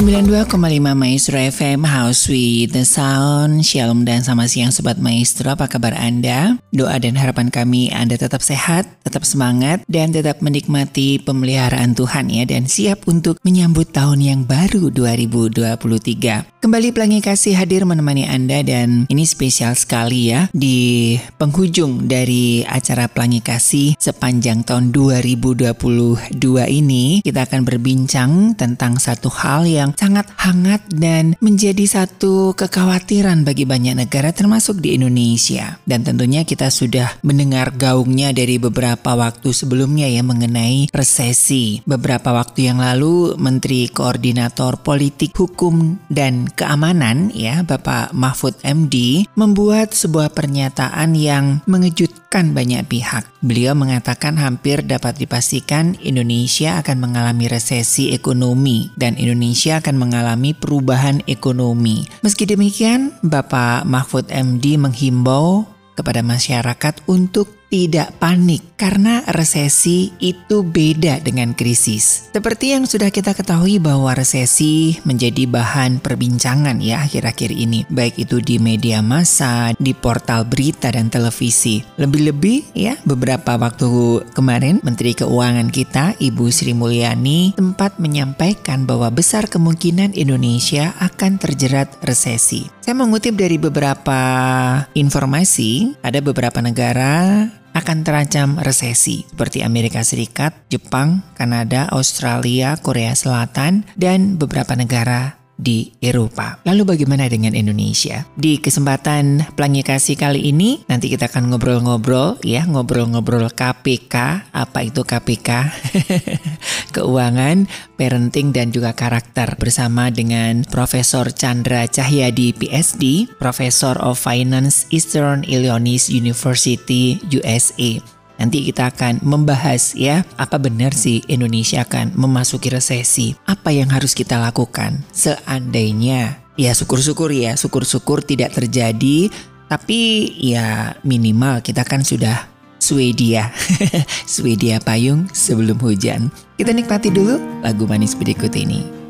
92,5 Maestro FM House with the Sound. Shalom dan sama siang Sobat Maestro. Apa kabar Anda? Doa dan harapan kami Anda tetap sehat, tetap semangat Dan tetap menikmati pemeliharaan Tuhan ya Dan siap untuk menyambut tahun yang baru 2023 Kembali Pelangi Kasih hadir menemani Anda dan ini spesial sekali ya di penghujung dari acara Pelangi Kasih sepanjang tahun 2022 ini kita akan berbincang tentang satu hal yang sangat hangat dan menjadi satu kekhawatiran bagi banyak negara termasuk di Indonesia dan tentunya kita sudah mendengar gaungnya dari beberapa waktu sebelumnya ya mengenai resesi. Beberapa waktu yang lalu Menteri Koordinator Politik Hukum dan Keamanan ya Bapak Mahfud MD membuat sebuah pernyataan yang mengejutkan banyak pihak. Beliau mengatakan hampir dapat dipastikan Indonesia akan mengalami resesi ekonomi dan Indonesia akan mengalami perubahan ekonomi. Meski demikian, Bapak Mahfud MD menghimbau kepada masyarakat untuk tidak panik karena resesi itu beda dengan krisis. Seperti yang sudah kita ketahui bahwa resesi menjadi bahan perbincangan ya akhir-akhir ini, baik itu di media massa, di portal berita dan televisi. Lebih-lebih ya beberapa waktu kemarin Menteri Keuangan kita Ibu Sri Mulyani sempat menyampaikan bahwa besar kemungkinan Indonesia akan terjerat resesi. Saya mengutip dari beberapa informasi, ada beberapa negara akan terancam resesi seperti Amerika Serikat, Jepang, Kanada, Australia, Korea Selatan, dan beberapa negara di Eropa. Lalu bagaimana dengan Indonesia? Di kesempatan Pelangi Kasih kali ini nanti kita akan ngobrol-ngobrol ya, ngobrol-ngobrol KPK, apa itu KPK? Keuangan, parenting dan juga karakter bersama dengan Profesor Chandra Cahyadi PSD, Professor of Finance Eastern Illinois University USA. Nanti kita akan membahas ya, apa benar sih Indonesia akan memasuki resesi? Apa yang harus kita lakukan seandainya? Ya syukur-syukur ya, syukur-syukur tidak terjadi, tapi ya minimal kita kan sudah Swedia. Swedia payung sebelum hujan. Kita nikmati dulu lagu manis berikut ini.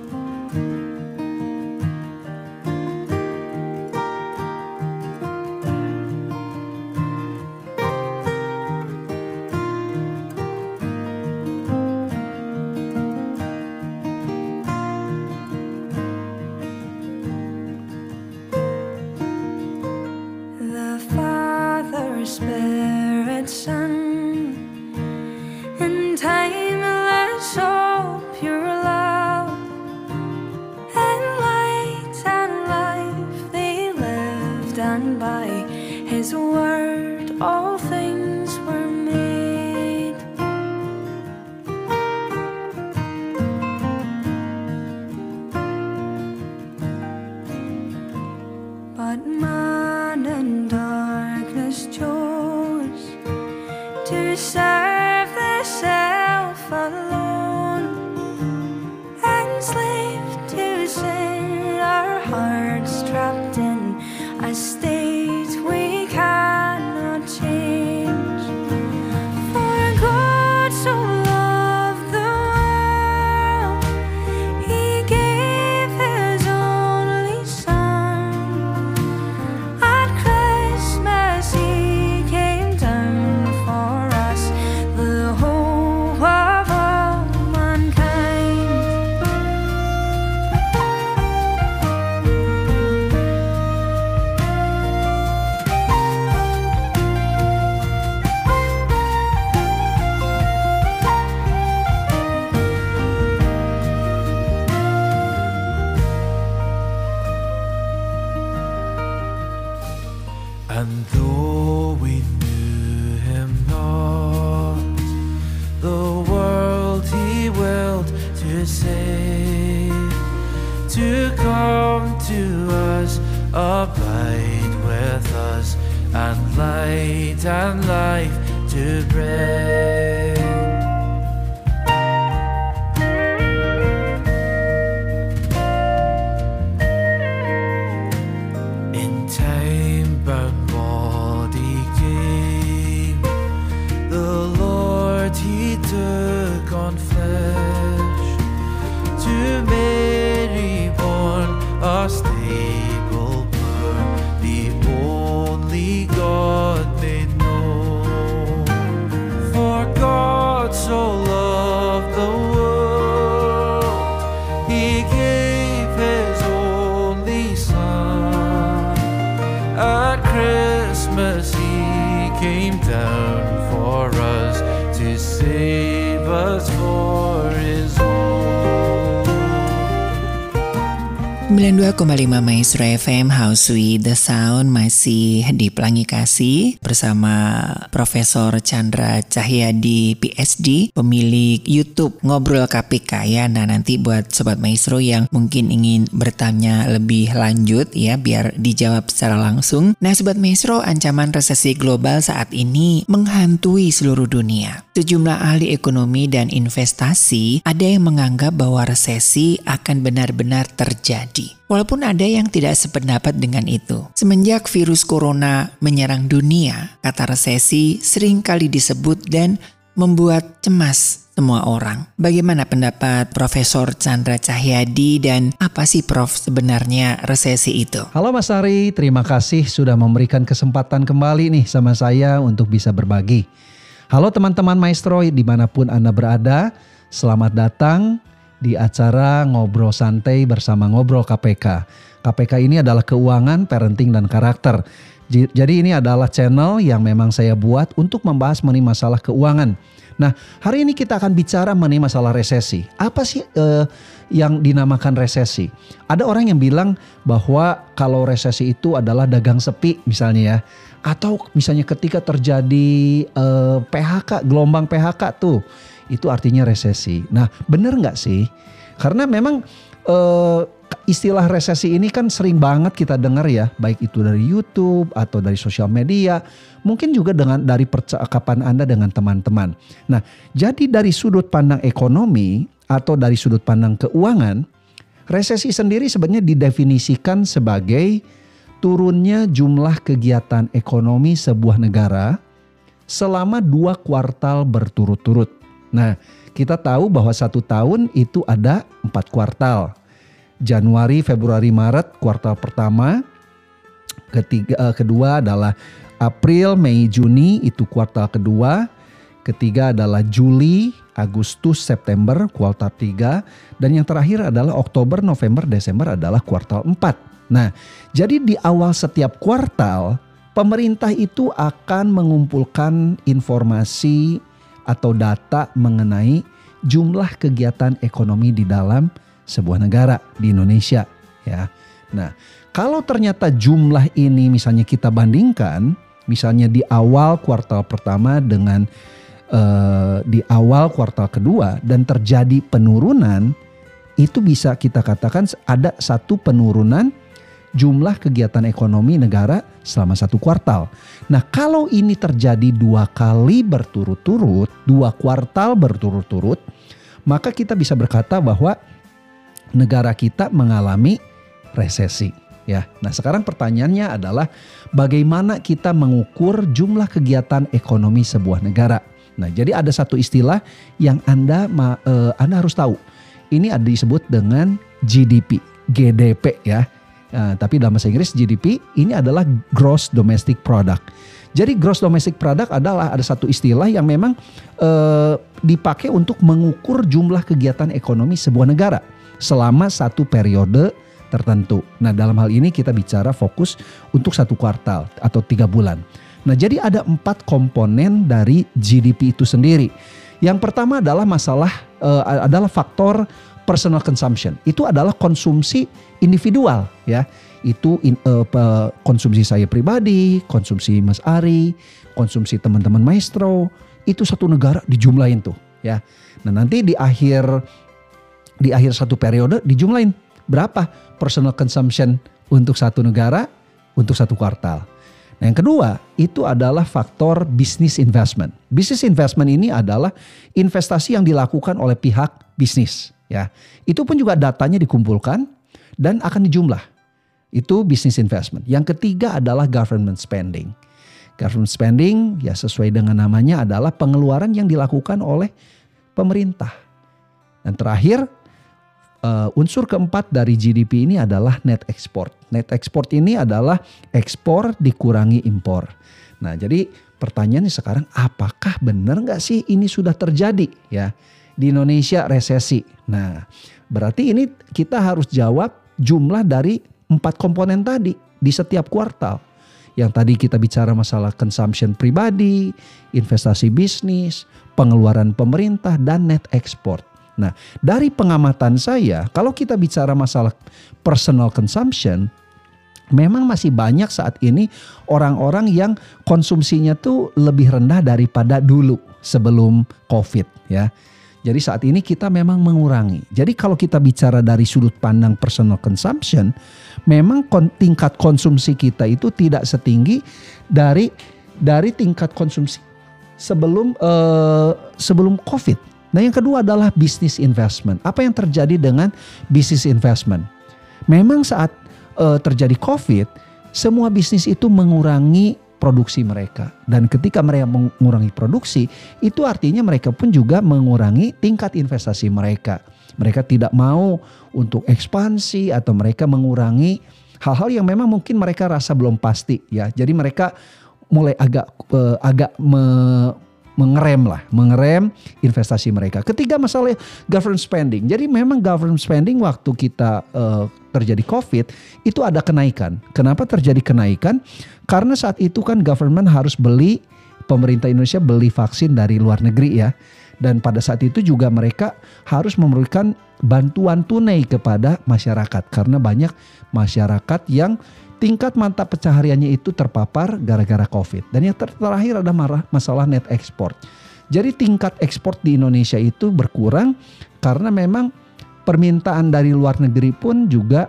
92,5 Maestro FM House with the Sound masih di Pelangi Kasih bersama Profesor Chandra Cahyadi PhD pemilik YouTube Ngobrol KPK ya. Nah nanti buat Sobat Maestro yang mungkin ingin bertanya lebih lanjut ya biar dijawab secara langsung. Nah Sobat Maestro ancaman resesi global saat ini menghantui seluruh dunia. Sejumlah ahli ekonomi dan investasi ada yang menganggap bahwa resesi akan benar-benar terjadi. Walaupun ada yang tidak sependapat dengan itu. Semenjak virus corona menyerang dunia, kata resesi sering kali disebut dan membuat cemas semua orang. Bagaimana pendapat Profesor Chandra Cahyadi dan apa sih Prof sebenarnya resesi itu? Halo Mas Ari, terima kasih sudah memberikan kesempatan kembali nih sama saya untuk bisa berbagi. Halo teman-teman maestro di mana pun Anda berada, selamat datang di acara Ngobrol Santai bersama Ngobrol KPK. KPK ini adalah keuangan, parenting, dan karakter. Jadi ini adalah channel yang memang saya buat untuk membahas mengenai masalah keuangan. Nah hari ini kita akan bicara mengenai masalah resesi. Apa sih eh, yang dinamakan resesi? Ada orang yang bilang bahwa kalau resesi itu adalah dagang sepi misalnya ya. Atau misalnya ketika terjadi eh, PHK, gelombang PHK tuh. Itu artinya resesi. Nah bener nggak sih? Karena memang eh, istilah resesi ini kan sering banget kita dengar ya, baik itu dari YouTube atau dari sosial media, mungkin juga dengan dari percakapan Anda dengan teman-teman. Nah, jadi dari sudut pandang ekonomi atau dari sudut pandang keuangan, resesi sendiri sebenarnya didefinisikan sebagai turunnya jumlah kegiatan ekonomi sebuah negara selama dua kuartal berturut-turut. Nah, kita tahu bahwa satu tahun itu ada empat kuartal. Januari, Februari, Maret kuartal pertama. Ketiga, eh, kedua adalah April, Mei, Juni itu kuartal kedua. Ketiga adalah Juli, Agustus, September kuartal tiga. Dan yang terakhir adalah Oktober, November, Desember adalah kuartal empat. Nah, jadi di awal setiap kuartal pemerintah itu akan mengumpulkan informasi atau data mengenai jumlah kegiatan ekonomi di dalam sebuah negara di Indonesia ya. Nah, kalau ternyata jumlah ini misalnya kita bandingkan misalnya di awal kuartal pertama dengan eh, di awal kuartal kedua dan terjadi penurunan itu bisa kita katakan ada satu penurunan jumlah kegiatan ekonomi negara selama satu kuartal. Nah, kalau ini terjadi dua kali berturut-turut, dua kuartal berturut-turut, maka kita bisa berkata bahwa negara kita mengalami resesi. Ya, nah sekarang pertanyaannya adalah bagaimana kita mengukur jumlah kegiatan ekonomi sebuah negara. Nah, jadi ada satu istilah yang anda eh, anda harus tahu. Ini ada disebut dengan GDP, GDP ya. Nah, tapi dalam bahasa Inggris GDP ini adalah Gross Domestic Product. Jadi Gross Domestic Product adalah ada satu istilah yang memang eh, dipakai untuk mengukur jumlah kegiatan ekonomi sebuah negara selama satu periode tertentu. Nah dalam hal ini kita bicara fokus untuk satu kuartal atau tiga bulan. Nah jadi ada empat komponen dari GDP itu sendiri. Yang pertama adalah masalah eh, adalah faktor personal consumption. Itu adalah konsumsi individual ya. Itu in, uh, konsumsi saya pribadi, konsumsi Mas Ari, konsumsi teman-teman maestro. Itu satu negara dijumlahin tuh ya. Nah, nanti di akhir di akhir satu periode dijumlahin berapa personal consumption untuk satu negara untuk satu kuartal. Nah, yang kedua itu adalah faktor business investment. Business investment ini adalah investasi yang dilakukan oleh pihak bisnis, ya. Itu pun juga datanya dikumpulkan dan akan dijumlah. Itu business investment. Yang ketiga adalah government spending. Government spending ya sesuai dengan namanya adalah pengeluaran yang dilakukan oleh pemerintah. Dan terakhir uh, unsur keempat dari GDP ini adalah net export. Net export ini adalah ekspor dikurangi impor. Nah, jadi pertanyaannya sekarang apakah benar nggak sih ini sudah terjadi ya di Indonesia resesi? Nah, berarti ini kita harus jawab jumlah dari empat komponen tadi di setiap kuartal. Yang tadi kita bicara masalah consumption pribadi, investasi bisnis, pengeluaran pemerintah dan net export. Nah, dari pengamatan saya, kalau kita bicara masalah personal consumption, memang masih banyak saat ini orang-orang yang konsumsinya tuh lebih rendah daripada dulu sebelum Covid ya. Jadi saat ini kita memang mengurangi. Jadi kalau kita bicara dari sudut pandang personal consumption, memang kon, tingkat konsumsi kita itu tidak setinggi dari dari tingkat konsumsi sebelum uh, sebelum Covid. Nah, yang kedua adalah business investment. Apa yang terjadi dengan business investment? Memang saat uh, terjadi Covid, semua bisnis itu mengurangi produksi mereka. Dan ketika mereka mengurangi produksi, itu artinya mereka pun juga mengurangi tingkat investasi mereka. Mereka tidak mau untuk ekspansi atau mereka mengurangi hal-hal yang memang mungkin mereka rasa belum pasti ya. Jadi mereka mulai agak uh, agak me, mengerem lah, mengerem investasi mereka. Ketiga masalah government spending. Jadi memang government spending waktu kita uh, terjadi COVID itu ada kenaikan. Kenapa terjadi kenaikan? Karena saat itu kan government harus beli pemerintah Indonesia beli vaksin dari luar negeri ya. Dan pada saat itu juga mereka harus memberikan bantuan tunai kepada masyarakat karena banyak masyarakat yang tingkat mata pencahariannya itu terpapar gara-gara COVID. Dan yang ter terakhir ada marah masalah net export. Jadi tingkat ekspor di Indonesia itu berkurang karena memang permintaan dari luar negeri pun juga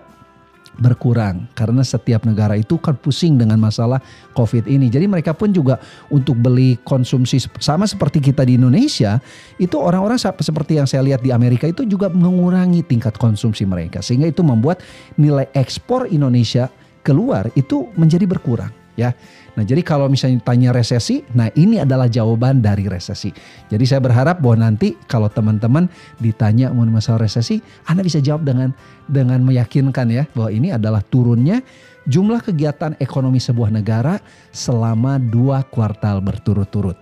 berkurang karena setiap negara itu kan pusing dengan masalah Covid ini. Jadi mereka pun juga untuk beli konsumsi sama seperti kita di Indonesia, itu orang-orang seperti yang saya lihat di Amerika itu juga mengurangi tingkat konsumsi mereka sehingga itu membuat nilai ekspor Indonesia keluar itu menjadi berkurang ya. Nah, jadi kalau misalnya tanya resesi, nah ini adalah jawaban dari resesi. Jadi saya berharap bahwa nanti kalau teman-teman ditanya masalah resesi, Anda bisa jawab dengan dengan meyakinkan ya bahwa ini adalah turunnya jumlah kegiatan ekonomi sebuah negara selama dua kuartal berturut-turut.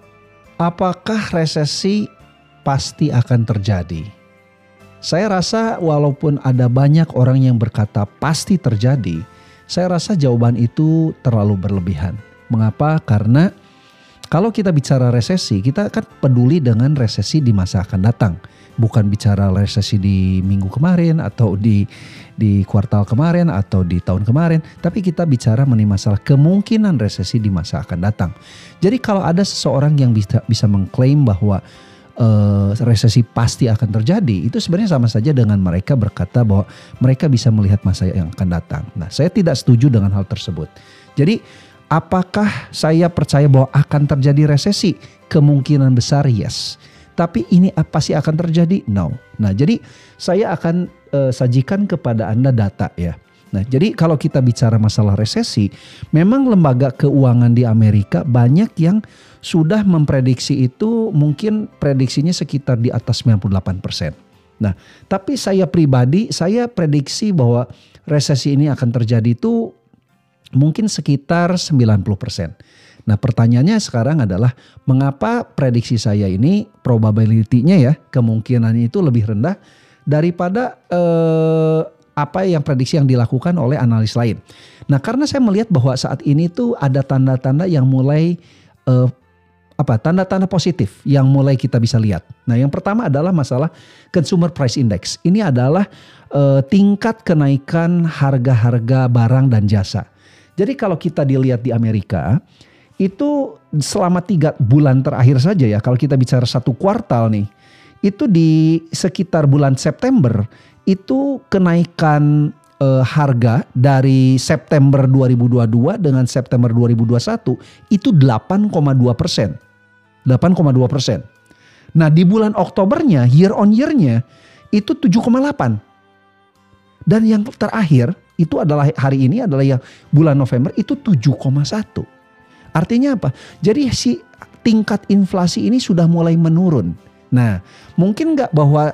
Apakah resesi pasti akan terjadi? Saya rasa walaupun ada banyak orang yang berkata pasti terjadi, saya rasa jawaban itu terlalu berlebihan. Mengapa? Karena kalau kita bicara resesi, kita kan peduli dengan resesi di masa akan datang. Bukan bicara resesi di minggu kemarin atau di di kuartal kemarin atau di tahun kemarin, tapi kita bicara mengenai masalah kemungkinan resesi di masa akan datang. Jadi kalau ada seseorang yang bisa bisa mengklaim bahwa uh, resesi pasti akan terjadi, itu sebenarnya sama saja dengan mereka berkata bahwa mereka bisa melihat masa yang akan datang. Nah, saya tidak setuju dengan hal tersebut. Jadi, apakah saya percaya bahwa akan terjadi resesi? Kemungkinan besar yes. Tapi ini apa sih akan terjadi? No. Nah, jadi saya akan uh, sajikan kepada Anda data ya. Nah, jadi kalau kita bicara masalah resesi, memang lembaga keuangan di Amerika banyak yang sudah memprediksi itu mungkin prediksinya sekitar di atas 98%. Nah, tapi saya pribadi saya prediksi bahwa resesi ini akan terjadi itu mungkin sekitar 90%. Nah, pertanyaannya sekarang adalah mengapa prediksi saya ini probability-nya ya, kemungkinannya itu lebih rendah daripada eh, apa yang prediksi yang dilakukan oleh analis lain. Nah, karena saya melihat bahwa saat ini tuh ada tanda-tanda yang mulai uh, apa tanda-tanda positif yang mulai kita bisa lihat. Nah, yang pertama adalah masalah consumer price index. Ini adalah eh, tingkat kenaikan harga-harga barang dan jasa. Jadi kalau kita dilihat di Amerika itu selama tiga bulan terakhir saja ya, kalau kita bicara satu kuartal nih, itu di sekitar bulan September itu kenaikan eh, harga dari September 2022 dengan September 2021 itu 8,2 persen. 8,2 persen. Nah di bulan Oktobernya year on year-nya itu 7,8. Dan yang terakhir itu adalah hari ini adalah yang bulan November itu 7,1. Artinya apa? Jadi si tingkat inflasi ini sudah mulai menurun. Nah mungkin nggak bahwa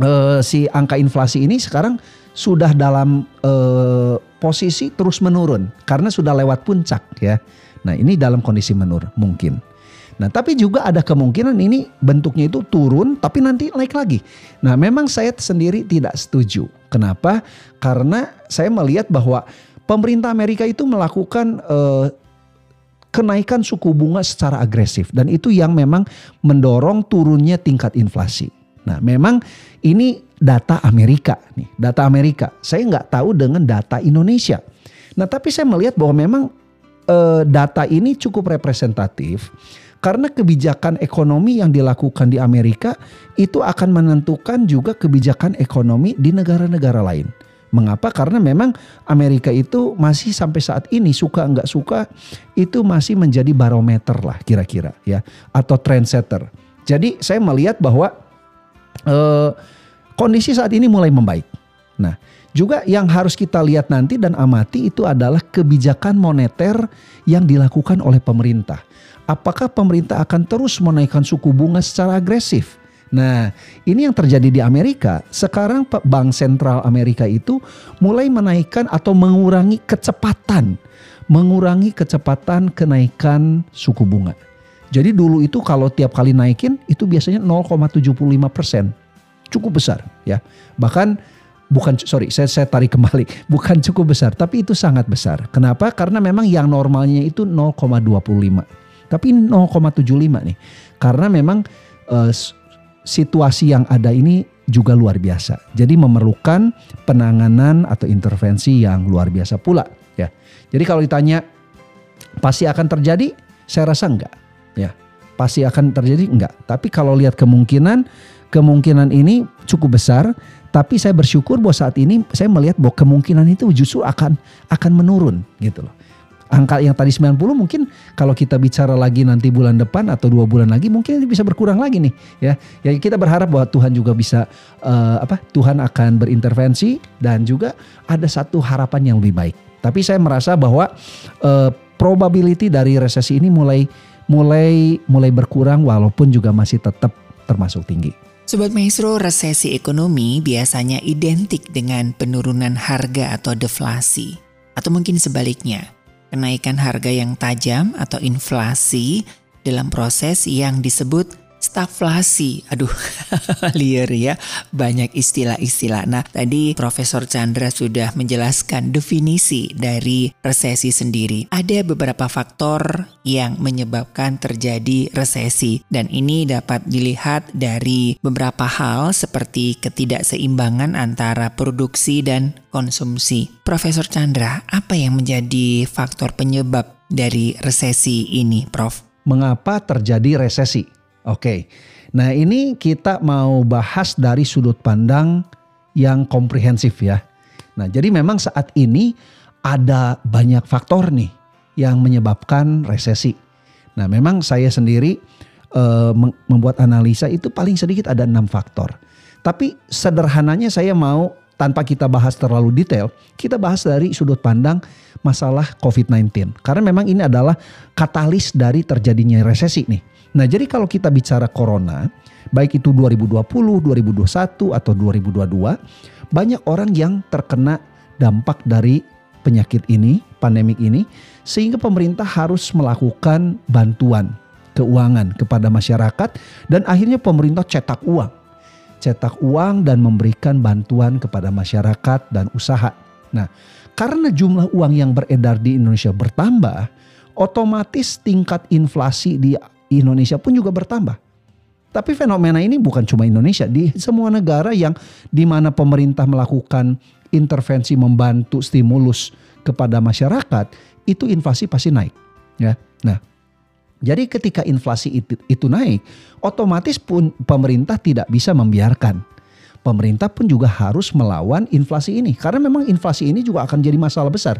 uh, si angka inflasi ini sekarang sudah dalam uh, posisi terus menurun karena sudah lewat puncak ya. Nah ini dalam kondisi menurun mungkin. Nah, tapi juga ada kemungkinan ini bentuknya itu turun tapi nanti naik lagi. Nah, memang saya sendiri tidak setuju. Kenapa? Karena saya melihat bahwa pemerintah Amerika itu melakukan eh, kenaikan suku bunga secara agresif dan itu yang memang mendorong turunnya tingkat inflasi. Nah, memang ini data Amerika nih, data Amerika. Saya nggak tahu dengan data Indonesia. Nah, tapi saya melihat bahwa memang eh, data ini cukup representatif karena kebijakan ekonomi yang dilakukan di Amerika itu akan menentukan juga kebijakan ekonomi di negara-negara lain. Mengapa? Karena memang Amerika itu masih sampai saat ini suka nggak suka itu masih menjadi barometer lah kira-kira ya atau trendsetter. Jadi saya melihat bahwa eh, kondisi saat ini mulai membaik. Nah, juga yang harus kita lihat nanti dan amati itu adalah kebijakan moneter yang dilakukan oleh pemerintah apakah pemerintah akan terus menaikkan suku bunga secara agresif? Nah, ini yang terjadi di Amerika. Sekarang Bank Sentral Amerika itu mulai menaikkan atau mengurangi kecepatan, mengurangi kecepatan kenaikan suku bunga. Jadi dulu itu kalau tiap kali naikin itu biasanya 0,75 persen, cukup besar ya. Bahkan bukan sorry saya saya tarik kembali bukan cukup besar tapi itu sangat besar. Kenapa? Karena memang yang normalnya itu 0,25 tapi 0,75 nih. Karena memang uh, situasi yang ada ini juga luar biasa. Jadi memerlukan penanganan atau intervensi yang luar biasa pula ya. Jadi kalau ditanya pasti akan terjadi, saya rasa enggak ya. Pasti akan terjadi enggak. Tapi kalau lihat kemungkinan kemungkinan ini cukup besar, tapi saya bersyukur bahwa saat ini saya melihat bahwa kemungkinan itu justru akan akan menurun gitu loh angka yang tadi 90 mungkin kalau kita bicara lagi nanti bulan depan atau dua bulan lagi mungkin bisa berkurang lagi nih ya ya kita berharap bahwa Tuhan juga bisa uh, apa Tuhan akan berintervensi dan juga ada satu harapan yang lebih baik tapi saya merasa bahwa uh, probability dari resesi ini mulai mulai mulai berkurang walaupun juga masih tetap termasuk tinggi. Sobat Maestro, resesi ekonomi biasanya identik dengan penurunan harga atau deflasi. Atau mungkin sebaliknya, kenaikan harga yang tajam atau inflasi dalam proses yang disebut stagflasi. Aduh, liar ya. Banyak istilah-istilah. Nah, tadi Profesor Chandra sudah menjelaskan definisi dari resesi sendiri. Ada beberapa faktor yang menyebabkan terjadi resesi dan ini dapat dilihat dari beberapa hal seperti ketidakseimbangan antara produksi dan konsumsi. Profesor Chandra, apa yang menjadi faktor penyebab dari resesi ini, Prof? Mengapa terjadi resesi? Oke. Nah, ini kita mau bahas dari sudut pandang yang komprehensif ya. Nah, jadi memang saat ini ada banyak faktor nih yang menyebabkan resesi. Nah, memang saya sendiri e, membuat analisa itu paling sedikit ada enam faktor. Tapi sederhananya saya mau tanpa kita bahas terlalu detail, kita bahas dari sudut pandang masalah COVID-19. Karena memang ini adalah katalis dari terjadinya resesi nih. Nah, jadi kalau kita bicara corona, baik itu 2020, 2021 atau 2022, banyak orang yang terkena dampak dari penyakit ini, pandemik ini, sehingga pemerintah harus melakukan bantuan keuangan kepada masyarakat dan akhirnya pemerintah cetak uang. Cetak uang dan memberikan bantuan kepada masyarakat dan usaha. Nah, karena jumlah uang yang beredar di Indonesia bertambah, otomatis tingkat inflasi di Indonesia pun juga bertambah. Tapi fenomena ini bukan cuma Indonesia, di semua negara yang di mana pemerintah melakukan intervensi membantu stimulus kepada masyarakat, itu inflasi pasti naik, ya. Nah, jadi ketika inflasi itu, itu naik, otomatis pun pemerintah tidak bisa membiarkan. Pemerintah pun juga harus melawan inflasi ini karena memang inflasi ini juga akan jadi masalah besar.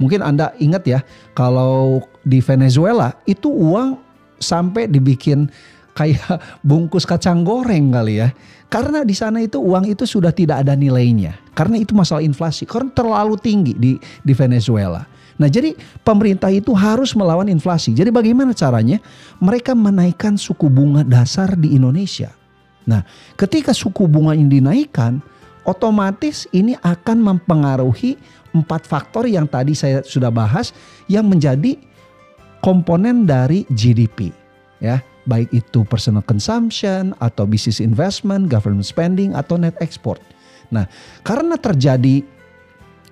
Mungkin Anda ingat ya, kalau di Venezuela itu uang sampai dibikin kayak bungkus kacang goreng kali ya. Karena di sana itu uang itu sudah tidak ada nilainya. Karena itu masalah inflasi. Karena terlalu tinggi di di Venezuela. Nah, jadi pemerintah itu harus melawan inflasi. Jadi bagaimana caranya? Mereka menaikkan suku bunga dasar di Indonesia. Nah, ketika suku bunga ini dinaikkan, otomatis ini akan mempengaruhi empat faktor yang tadi saya sudah bahas yang menjadi komponen dari GDP, ya baik itu personal consumption atau business investment, government spending atau net export. Nah, karena terjadi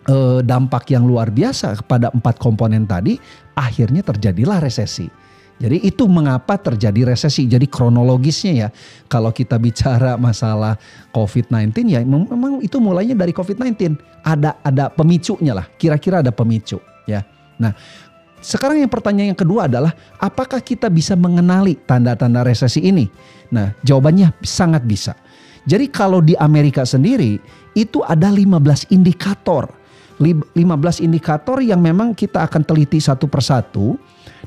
eh, dampak yang luar biasa kepada empat komponen tadi, akhirnya terjadilah resesi. Jadi itu mengapa terjadi resesi. Jadi kronologisnya ya, kalau kita bicara masalah COVID-19 ya memang itu mulainya dari COVID-19. Ada ada pemicunya lah, kira-kira ada pemicu ya. Nah, sekarang yang pertanyaan yang kedua adalah apakah kita bisa mengenali tanda-tanda resesi ini? Nah, jawabannya sangat bisa. Jadi kalau di Amerika sendiri itu ada 15 indikator 15 indikator yang memang kita akan teliti satu persatu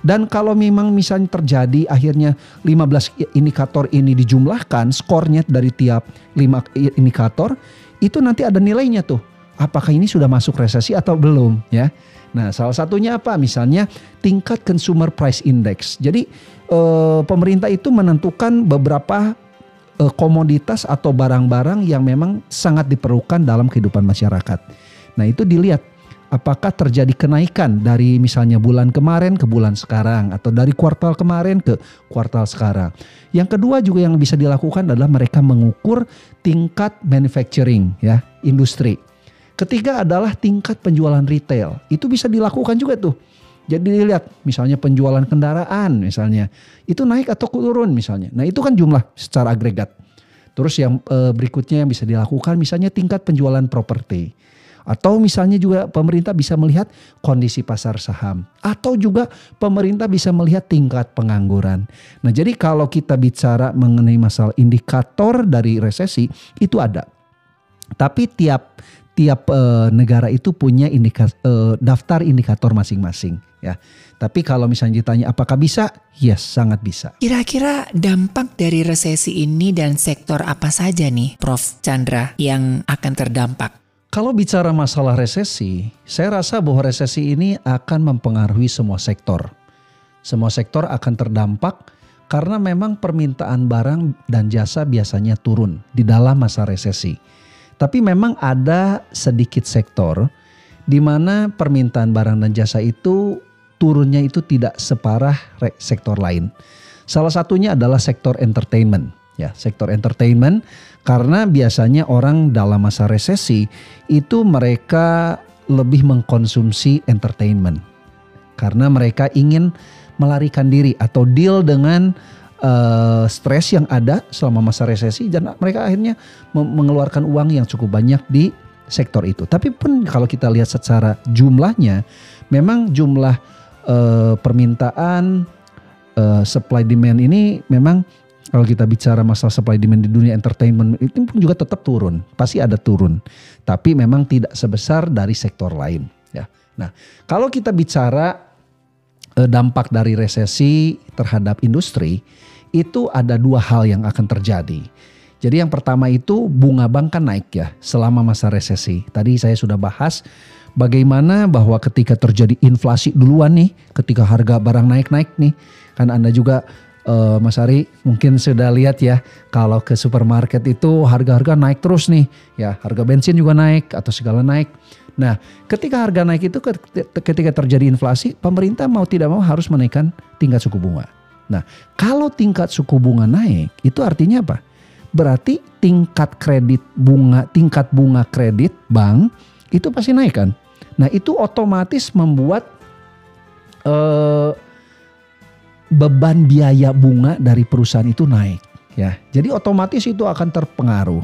dan kalau memang misalnya terjadi akhirnya 15 indikator ini dijumlahkan skornya dari tiap 5 indikator itu nanti ada nilainya tuh apakah ini sudah masuk resesi atau belum ya nah salah satunya apa misalnya tingkat consumer price index jadi eh, pemerintah itu menentukan beberapa eh, komoditas atau barang-barang yang memang sangat diperlukan dalam kehidupan masyarakat Nah itu dilihat apakah terjadi kenaikan dari misalnya bulan kemarin ke bulan sekarang atau dari kuartal kemarin ke kuartal sekarang. Yang kedua juga yang bisa dilakukan adalah mereka mengukur tingkat manufacturing ya, industri. Ketiga adalah tingkat penjualan retail. Itu bisa dilakukan juga tuh. Jadi dilihat misalnya penjualan kendaraan misalnya itu naik atau turun misalnya. Nah itu kan jumlah secara agregat. Terus yang e, berikutnya yang bisa dilakukan misalnya tingkat penjualan properti. Atau misalnya juga pemerintah bisa melihat kondisi pasar saham. Atau juga pemerintah bisa melihat tingkat pengangguran. Nah jadi kalau kita bicara mengenai masalah indikator dari resesi itu ada. Tapi tiap tiap e, negara itu punya indikator, e, eh, daftar indikator masing-masing ya. Tapi kalau misalnya ditanya apakah bisa? Yes, sangat bisa. Kira-kira dampak dari resesi ini dan sektor apa saja nih Prof Chandra yang akan terdampak? Kalau bicara masalah resesi, saya rasa bahwa resesi ini akan mempengaruhi semua sektor. Semua sektor akan terdampak karena memang permintaan barang dan jasa biasanya turun di dalam masa resesi. Tapi memang ada sedikit sektor di mana permintaan barang dan jasa itu turunnya itu tidak separah sektor lain. Salah satunya adalah sektor entertainment ya sektor entertainment karena biasanya orang dalam masa resesi itu mereka lebih mengkonsumsi entertainment karena mereka ingin melarikan diri atau deal dengan uh, stres yang ada selama masa resesi dan mereka akhirnya mengeluarkan uang yang cukup banyak di sektor itu. Tapi pun kalau kita lihat secara jumlahnya memang jumlah uh, permintaan uh, supply demand ini memang kalau kita bicara masalah supply demand di dunia entertainment itu pun juga tetap turun, pasti ada turun. Tapi memang tidak sebesar dari sektor lain ya. Nah, kalau kita bicara dampak dari resesi terhadap industri, itu ada dua hal yang akan terjadi. Jadi yang pertama itu bunga bank kan naik ya selama masa resesi. Tadi saya sudah bahas bagaimana bahwa ketika terjadi inflasi duluan nih, ketika harga barang naik-naik nih, kan Anda juga uh, Mas Ari mungkin sudah lihat ya kalau ke supermarket itu harga-harga naik terus nih ya harga bensin juga naik atau segala naik. Nah ketika harga naik itu ketika terjadi inflasi pemerintah mau tidak mau harus menaikkan tingkat suku bunga. Nah kalau tingkat suku bunga naik itu artinya apa? Berarti tingkat kredit bunga tingkat bunga kredit bank itu pasti naik kan? Nah itu otomatis membuat uh, beban biaya bunga dari perusahaan itu naik ya. Jadi otomatis itu akan terpengaruh.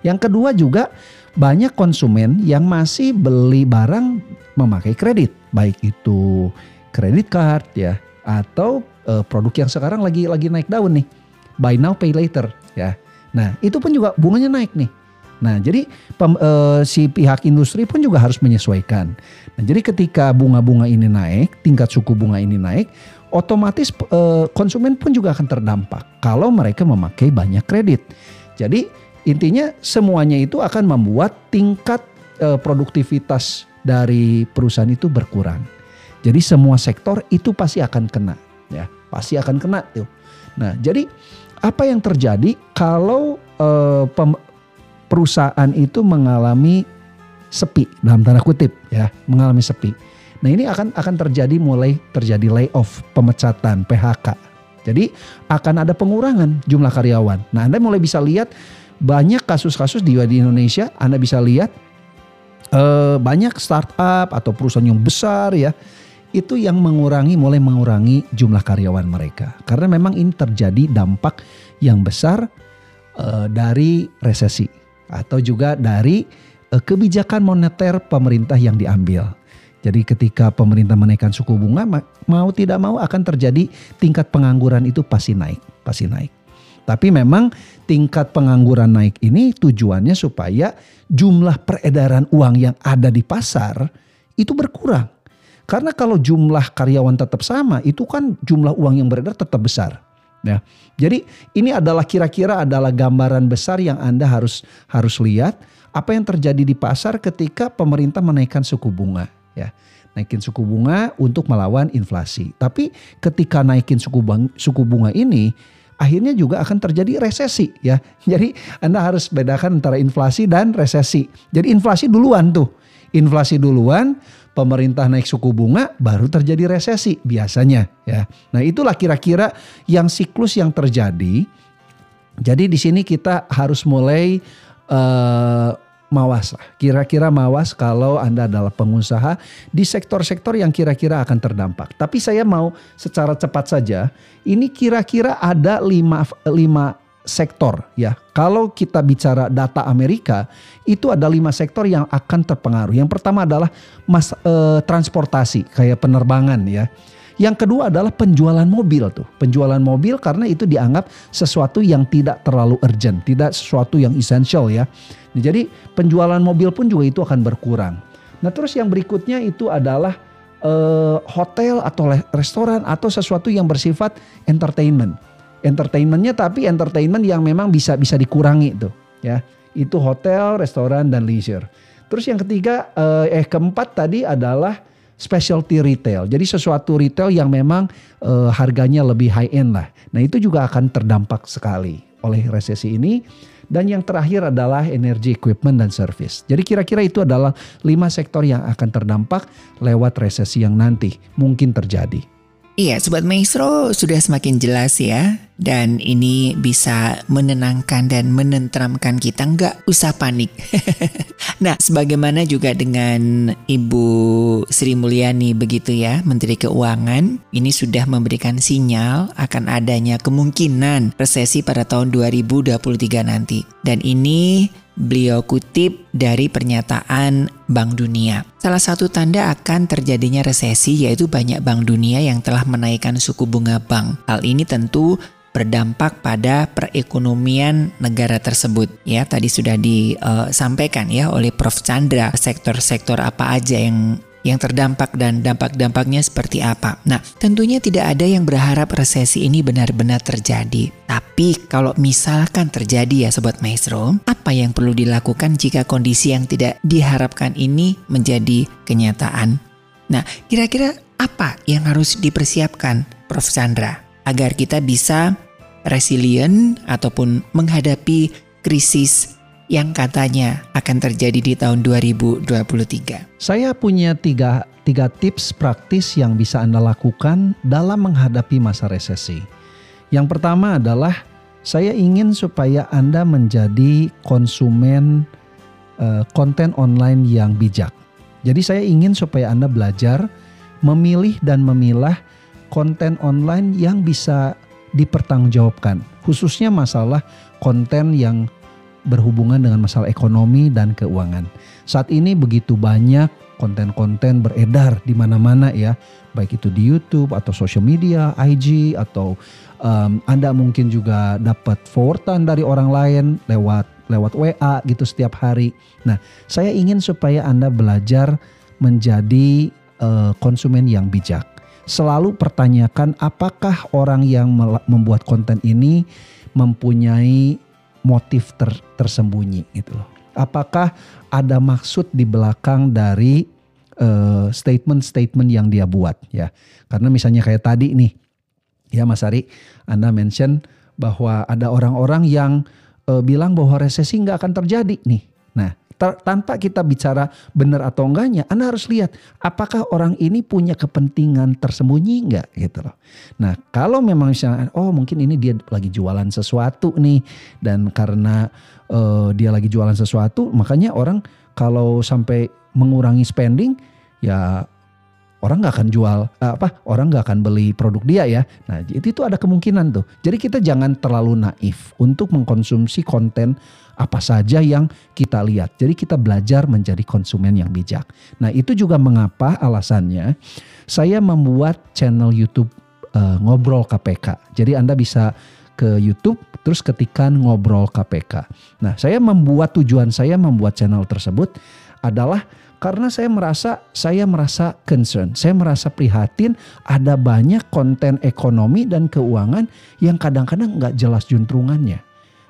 Yang kedua juga banyak konsumen yang masih beli barang memakai kredit, baik itu kredit card ya atau uh, produk yang sekarang lagi lagi naik daun nih. Buy now pay later ya. Nah, itu pun juga bunganya naik nih. Nah, jadi pem, e, si pihak industri pun juga harus menyesuaikan. Nah, jadi ketika bunga-bunga ini naik, tingkat suku bunga ini naik, otomatis e, konsumen pun juga akan terdampak kalau mereka memakai banyak kredit. Jadi intinya semuanya itu akan membuat tingkat e, produktivitas dari perusahaan itu berkurang. Jadi semua sektor itu pasti akan kena, ya, pasti akan kena tuh. Nah, jadi apa yang terjadi kalau e, pem, perusahaan itu mengalami sepi dalam tanda kutip ya, mengalami sepi. Nah, ini akan akan terjadi mulai terjadi layoff, pemecatan, PHK. Jadi akan ada pengurangan jumlah karyawan. Nah, Anda mulai bisa lihat banyak kasus-kasus di, Indonesia, Anda bisa lihat eh, banyak startup atau perusahaan yang besar ya, itu yang mengurangi mulai mengurangi jumlah karyawan mereka. Karena memang ini terjadi dampak yang besar eh, dari resesi atau juga dari uh, kebijakan moneter pemerintah yang diambil. Jadi ketika pemerintah menaikkan suku bunga mau tidak mau akan terjadi tingkat pengangguran itu pasti naik, pasti naik. Tapi memang tingkat pengangguran naik ini tujuannya supaya jumlah peredaran uang yang ada di pasar itu berkurang. Karena kalau jumlah karyawan tetap sama, itu kan jumlah uang yang beredar tetap besar. Ya. Jadi ini adalah kira-kira adalah gambaran besar yang Anda harus harus lihat apa yang terjadi di pasar ketika pemerintah menaikkan suku bunga ya. Naikin suku bunga untuk melawan inflasi. Tapi ketika naikin suku bunga, suku bunga ini akhirnya juga akan terjadi resesi ya. Jadi Anda harus bedakan antara inflasi dan resesi. Jadi inflasi duluan tuh. Inflasi duluan pemerintah naik suku bunga baru terjadi resesi biasanya ya. Nah, itulah kira-kira yang siklus yang terjadi. Jadi di sini kita harus mulai uh, mawas lah. Kira-kira mawas kalau Anda adalah pengusaha di sektor-sektor yang kira-kira akan terdampak. Tapi saya mau secara cepat saja, ini kira-kira ada lima, lima sektor ya. Kalau kita bicara data Amerika, itu ada lima sektor yang akan terpengaruh. Yang pertama adalah mas eh, transportasi kayak penerbangan ya. Yang kedua adalah penjualan mobil tuh. Penjualan mobil karena itu dianggap sesuatu yang tidak terlalu urgent, tidak sesuatu yang essential ya. Nah, jadi penjualan mobil pun juga itu akan berkurang. Nah, terus yang berikutnya itu adalah eh, hotel atau restoran atau sesuatu yang bersifat entertainment entertainmentnya tapi entertainment yang memang bisa bisa dikurangi tuh ya itu hotel, restoran dan leisure. Terus yang ketiga eh, eh keempat tadi adalah specialty retail. Jadi sesuatu retail yang memang eh, harganya lebih high end lah. Nah itu juga akan terdampak sekali oleh resesi ini. Dan yang terakhir adalah energy equipment dan service. Jadi kira-kira itu adalah lima sektor yang akan terdampak lewat resesi yang nanti mungkin terjadi. Iya, Sobat Maestro sudah semakin jelas ya. Dan ini bisa menenangkan dan menentramkan kita, nggak usah panik. nah, sebagaimana juga dengan Ibu Sri Mulyani begitu ya, Menteri Keuangan, ini sudah memberikan sinyal akan adanya kemungkinan resesi pada tahun 2023 nanti. Dan ini beliau kutip dari pernyataan Bank Dunia. Salah satu tanda akan terjadinya resesi yaitu banyak bank dunia yang telah menaikkan suku bunga bank. Hal ini tentu berdampak pada perekonomian negara tersebut. Ya, tadi sudah disampaikan ya oleh Prof Chandra sektor-sektor apa aja yang yang terdampak dan dampak-dampaknya seperti apa. Nah, tentunya tidak ada yang berharap resesi ini benar-benar terjadi. Tapi kalau misalkan terjadi ya Sobat Maestro, apa yang perlu dilakukan jika kondisi yang tidak diharapkan ini menjadi kenyataan? Nah, kira-kira apa yang harus dipersiapkan Prof. Chandra agar kita bisa resilient ataupun menghadapi krisis yang katanya akan terjadi di tahun 2023. Saya punya tiga, tiga tips praktis yang bisa Anda lakukan dalam menghadapi masa resesi. Yang pertama adalah saya ingin supaya Anda menjadi konsumen uh, konten online yang bijak. Jadi saya ingin supaya Anda belajar memilih dan memilah konten online yang bisa dipertanggungjawabkan, khususnya masalah konten yang berhubungan dengan masalah ekonomi dan keuangan. Saat ini begitu banyak konten-konten beredar di mana-mana ya, baik itu di YouTube atau social media, IG atau um, Anda mungkin juga dapat forwardan dari orang lain lewat lewat WA gitu setiap hari. Nah, saya ingin supaya Anda belajar menjadi uh, konsumen yang bijak. Selalu pertanyakan apakah orang yang membuat konten ini mempunyai motif ter, tersembunyi gitu loh. Apakah ada maksud di belakang dari uh, statement-statement yang dia buat ya. Karena misalnya kayak tadi nih ya Mas Ari, Anda mention bahwa ada orang-orang yang uh, bilang bahwa resesi nggak akan terjadi nih. Tanpa kita bicara benar atau enggaknya, Anda harus lihat apakah orang ini punya kepentingan tersembunyi enggak gitu loh. Nah, kalau memang misalnya oh mungkin ini dia lagi jualan sesuatu nih dan karena uh, dia lagi jualan sesuatu, makanya orang kalau sampai mengurangi spending ya orang nggak akan jual eh, apa orang nggak akan beli produk dia ya nah itu itu ada kemungkinan tuh jadi kita jangan terlalu naif untuk mengkonsumsi konten apa saja yang kita lihat. Jadi kita belajar menjadi konsumen yang bijak. Nah itu juga mengapa alasannya saya membuat channel YouTube uh, ngobrol KPK jadi anda bisa ke YouTube terus ketikan ngobrol KPK nah saya membuat tujuan saya membuat channel tersebut adalah karena saya merasa saya merasa concern, saya merasa prihatin ada banyak konten ekonomi dan keuangan yang kadang-kadang nggak jelas juntrungannya.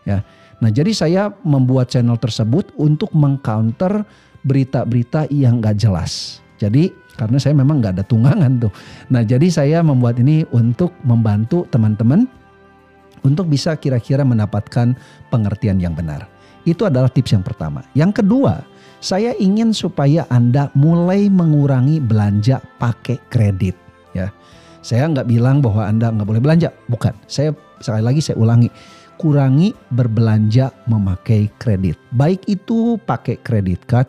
Ya, nah jadi saya membuat channel tersebut untuk mengcounter berita-berita yang nggak jelas. Jadi karena saya memang nggak ada tunggangan tuh. Nah jadi saya membuat ini untuk membantu teman-teman untuk bisa kira-kira mendapatkan pengertian yang benar. Itu adalah tips yang pertama. Yang kedua, saya ingin supaya Anda mulai mengurangi belanja pakai kredit ya. Saya nggak bilang bahwa Anda nggak boleh belanja, bukan. Saya sekali lagi saya ulangi, kurangi berbelanja memakai kredit. Baik itu pakai kredit card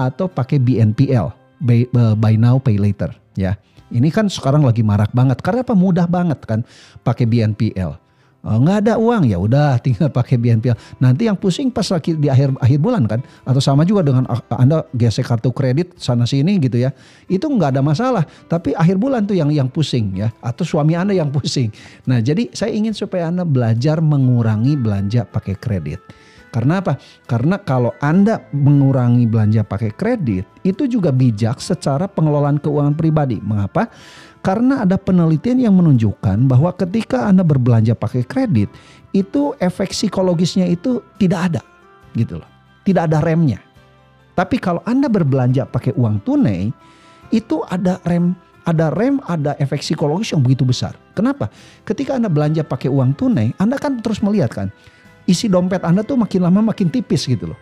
atau pakai BNPL, buy, uh, buy now pay later ya. Ini kan sekarang lagi marak banget karena apa mudah banget kan pakai BNPL. Oh, nggak ada uang ya udah tinggal pakai BNPL. Nanti yang pusing pas lagi di akhir akhir bulan kan atau sama juga dengan ah, Anda gesek kartu kredit sana sini gitu ya. Itu nggak ada masalah, tapi akhir bulan tuh yang yang pusing ya atau suami Anda yang pusing. Nah, jadi saya ingin supaya Anda belajar mengurangi belanja pakai kredit. Karena apa? Karena kalau Anda mengurangi belanja pakai kredit, itu juga bijak secara pengelolaan keuangan pribadi. Mengapa? Karena ada penelitian yang menunjukkan bahwa ketika Anda berbelanja pakai kredit, itu efek psikologisnya itu tidak ada gitu loh. Tidak ada remnya. Tapi kalau Anda berbelanja pakai uang tunai, itu ada rem ada rem, ada efek psikologis yang begitu besar. Kenapa? Ketika Anda belanja pakai uang tunai, Anda kan terus melihat kan, isi dompet Anda tuh makin lama makin tipis gitu loh.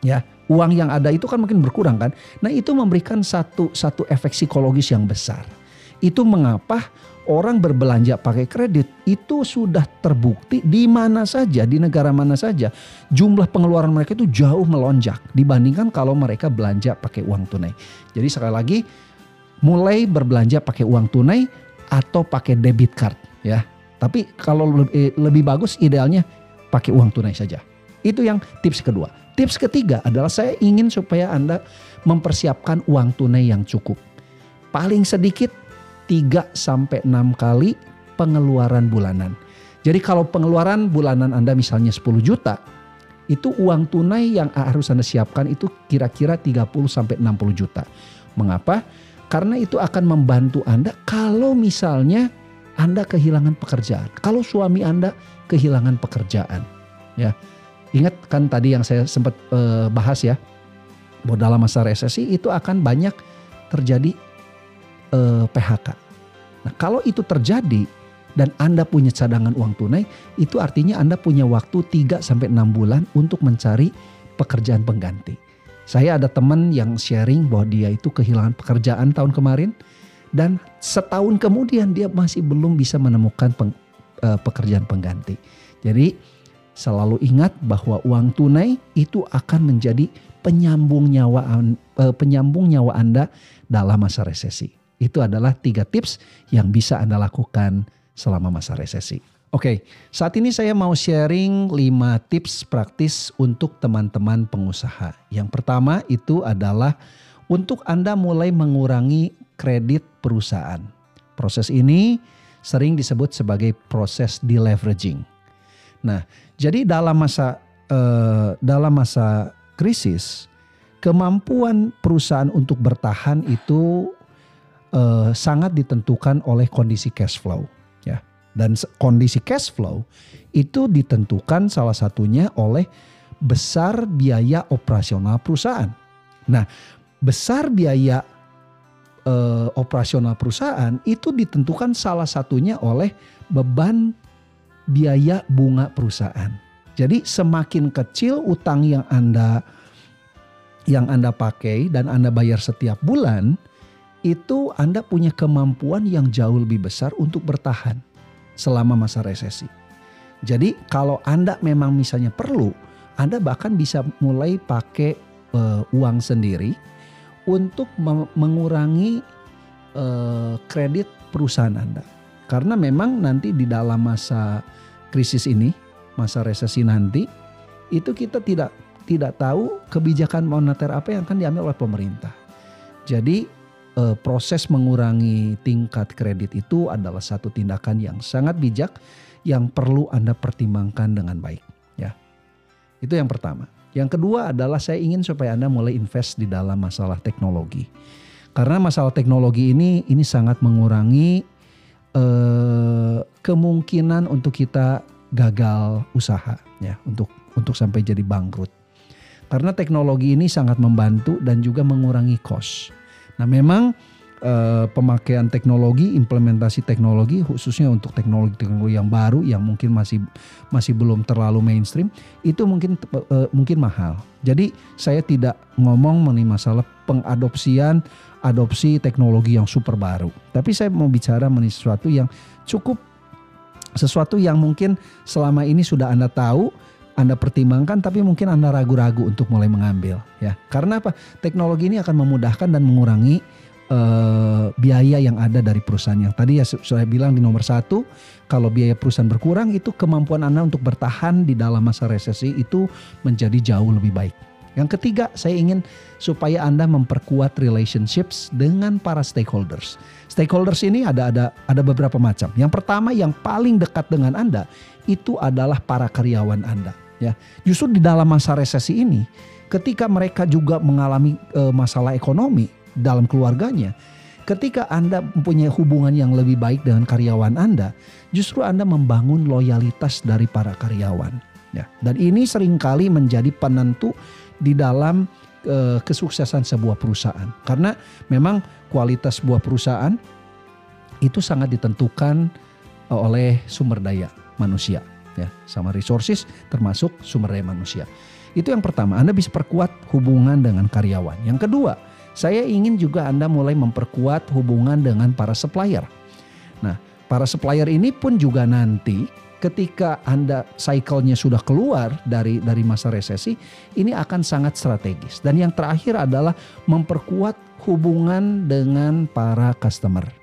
Ya, uang yang ada itu kan makin berkurang kan. Nah, itu memberikan satu satu efek psikologis yang besar. Itu mengapa orang berbelanja pakai kredit itu sudah terbukti di mana saja, di negara mana saja, jumlah pengeluaran mereka itu jauh melonjak dibandingkan kalau mereka belanja pakai uang tunai. Jadi sekali lagi, mulai berbelanja pakai uang tunai atau pakai debit card ya. Tapi kalau lebih, lebih bagus idealnya pakai uang tunai saja. Itu yang tips kedua. Tips ketiga adalah saya ingin supaya Anda mempersiapkan uang tunai yang cukup. Paling sedikit 3 sampai 6 kali pengeluaran bulanan. Jadi kalau pengeluaran bulanan Anda misalnya 10 juta, itu uang tunai yang harus Anda siapkan itu kira-kira 30 sampai 60 juta. Mengapa? Karena itu akan membantu Anda kalau misalnya Anda kehilangan pekerjaan. Kalau suami Anda kehilangan pekerjaan. Ya. Ingat kan tadi yang saya sempat uh, bahas ya. Bahwa dalam masa resesi itu akan banyak terjadi eh, PHK. Nah, kalau itu terjadi dan Anda punya cadangan uang tunai, itu artinya Anda punya waktu 3 sampai 6 bulan untuk mencari pekerjaan pengganti. Saya ada teman yang sharing bahwa dia itu kehilangan pekerjaan tahun kemarin dan setahun kemudian dia masih belum bisa menemukan peng, uh, pekerjaan pengganti. Jadi selalu ingat bahwa uang tunai itu akan menjadi penyambung nyawa uh, penyambung nyawa Anda dalam masa resesi. Itu adalah tiga tips yang bisa Anda lakukan selama masa resesi. Oke, saat ini saya mau sharing 5 tips praktis untuk teman-teman pengusaha. Yang pertama itu adalah untuk Anda mulai mengurangi kredit perusahaan. Proses ini sering disebut sebagai proses deleveraging. Nah, jadi dalam masa eh, dalam masa krisis, kemampuan perusahaan untuk bertahan itu eh, sangat ditentukan oleh kondisi cash flow, ya. Dan kondisi cash flow itu ditentukan salah satunya oleh besar biaya operasional perusahaan. Nah, besar biaya eh, operasional perusahaan itu ditentukan salah satunya oleh beban biaya bunga perusahaan. Jadi semakin kecil utang yang Anda yang Anda pakai dan Anda bayar setiap bulan, itu Anda punya kemampuan yang jauh lebih besar untuk bertahan selama masa resesi. Jadi kalau Anda memang misalnya perlu, Anda bahkan bisa mulai pakai uh, uang sendiri untuk mengurangi uh, kredit perusahaan Anda. Karena memang nanti di dalam masa krisis ini, masa resesi nanti, itu kita tidak tidak tahu kebijakan moneter apa yang akan diambil oleh pemerintah. Jadi eh, proses mengurangi tingkat kredit itu adalah satu tindakan yang sangat bijak yang perlu Anda pertimbangkan dengan baik ya. Itu yang pertama. Yang kedua adalah saya ingin supaya Anda mulai invest di dalam masalah teknologi. Karena masalah teknologi ini ini sangat mengurangi eh, kemungkinan untuk kita gagal usaha ya untuk untuk sampai jadi bangkrut. Karena teknologi ini sangat membantu dan juga mengurangi cost. Nah, memang eh, pemakaian teknologi, implementasi teknologi khususnya untuk teknologi-teknologi yang baru yang mungkin masih masih belum terlalu mainstream itu mungkin eh, mungkin mahal. Jadi saya tidak ngomong mengenai masalah pengadopsian adopsi teknologi yang super baru. Tapi saya mau bicara mengenai sesuatu yang cukup sesuatu yang mungkin selama ini sudah Anda tahu anda pertimbangkan tapi mungkin Anda ragu-ragu untuk mulai mengambil ya. Karena apa? Teknologi ini akan memudahkan dan mengurangi uh, biaya yang ada dari perusahaan yang tadi ya saya bilang di nomor satu kalau biaya perusahaan berkurang itu kemampuan anda untuk bertahan di dalam masa resesi itu menjadi jauh lebih baik. Yang ketiga saya ingin supaya anda memperkuat relationships dengan para stakeholders. Stakeholders ini ada ada ada beberapa macam. Yang pertama yang paling dekat dengan anda itu adalah para karyawan anda. Ya, justru di dalam masa resesi ini, ketika mereka juga mengalami e, masalah ekonomi, dalam keluarganya. Ketika Anda mempunyai hubungan yang lebih baik dengan karyawan Anda, justru Anda membangun loyalitas dari para karyawan. Ya, dan ini sering kali menjadi penentu di dalam e, kesuksesan sebuah perusahaan. Karena memang kualitas sebuah perusahaan itu sangat ditentukan oleh sumber daya manusia ya sama resources termasuk sumber daya manusia. Itu yang pertama, Anda bisa perkuat hubungan dengan karyawan. Yang kedua, saya ingin juga Anda mulai memperkuat hubungan dengan para supplier. Nah, para supplier ini pun juga nanti ketika Anda cycle-nya sudah keluar dari dari masa resesi, ini akan sangat strategis. Dan yang terakhir adalah memperkuat hubungan dengan para customer.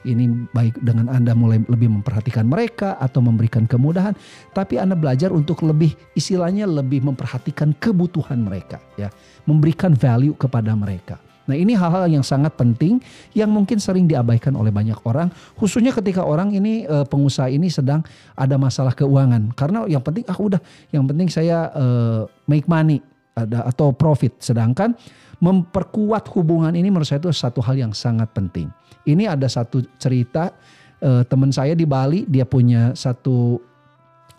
Ini baik dengan Anda mulai lebih memperhatikan mereka atau memberikan kemudahan, tapi Anda belajar untuk lebih istilahnya lebih memperhatikan kebutuhan mereka ya memberikan value kepada mereka. Nah ini hal-hal yang sangat penting yang mungkin sering diabaikan oleh banyak orang, khususnya ketika orang ini uh, pengusaha ini sedang ada masalah keuangan. Karena yang penting ah udah, yang penting saya uh, make money ada atau profit. Sedangkan memperkuat hubungan ini menurut saya itu satu hal yang sangat penting. Ini ada satu cerita uh, teman saya di Bali, dia punya satu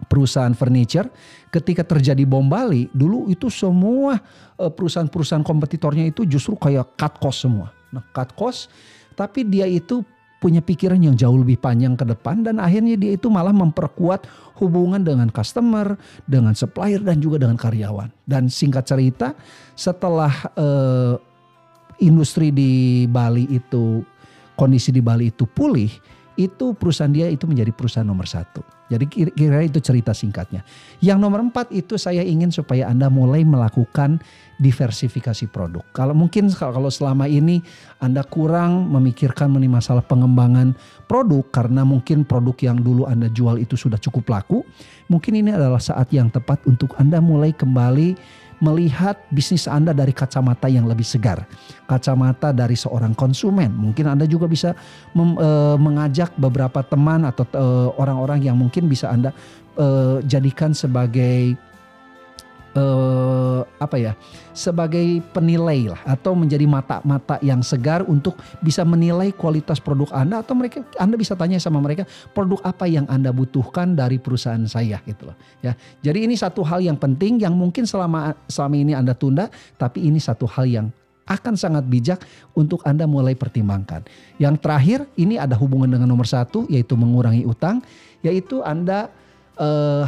perusahaan furniture ketika terjadi bom Bali dulu itu semua eh, perusahaan-perusahaan kompetitornya itu justru kayak cut cost semua. Nah, cut cost tapi dia itu punya pikiran yang jauh lebih panjang ke depan dan akhirnya dia itu malah memperkuat hubungan dengan customer, dengan supplier dan juga dengan karyawan. Dan singkat cerita, setelah uh, industri di Bali itu kondisi di Bali itu pulih, itu perusahaan dia itu menjadi perusahaan nomor satu. Jadi kira-kira itu cerita singkatnya. Yang nomor empat itu saya ingin supaya Anda mulai melakukan diversifikasi produk. Kalau mungkin kalau selama ini Anda kurang memikirkan mengenai masalah pengembangan produk karena mungkin produk yang dulu Anda jual itu sudah cukup laku, mungkin ini adalah saat yang tepat untuk Anda mulai kembali melihat bisnis Anda dari kacamata yang lebih segar, kacamata dari seorang konsumen. Mungkin Anda juga bisa mem, e, mengajak beberapa teman atau orang-orang yang mungkin bisa Anda e, jadikan sebagai uh, apa ya sebagai penilai lah atau menjadi mata-mata yang segar untuk bisa menilai kualitas produk Anda atau mereka Anda bisa tanya sama mereka produk apa yang Anda butuhkan dari perusahaan saya gitu loh ya. Jadi ini satu hal yang penting yang mungkin selama selama ini Anda tunda tapi ini satu hal yang akan sangat bijak untuk Anda mulai pertimbangkan. Yang terakhir ini ada hubungan dengan nomor satu yaitu mengurangi utang yaitu Anda uh,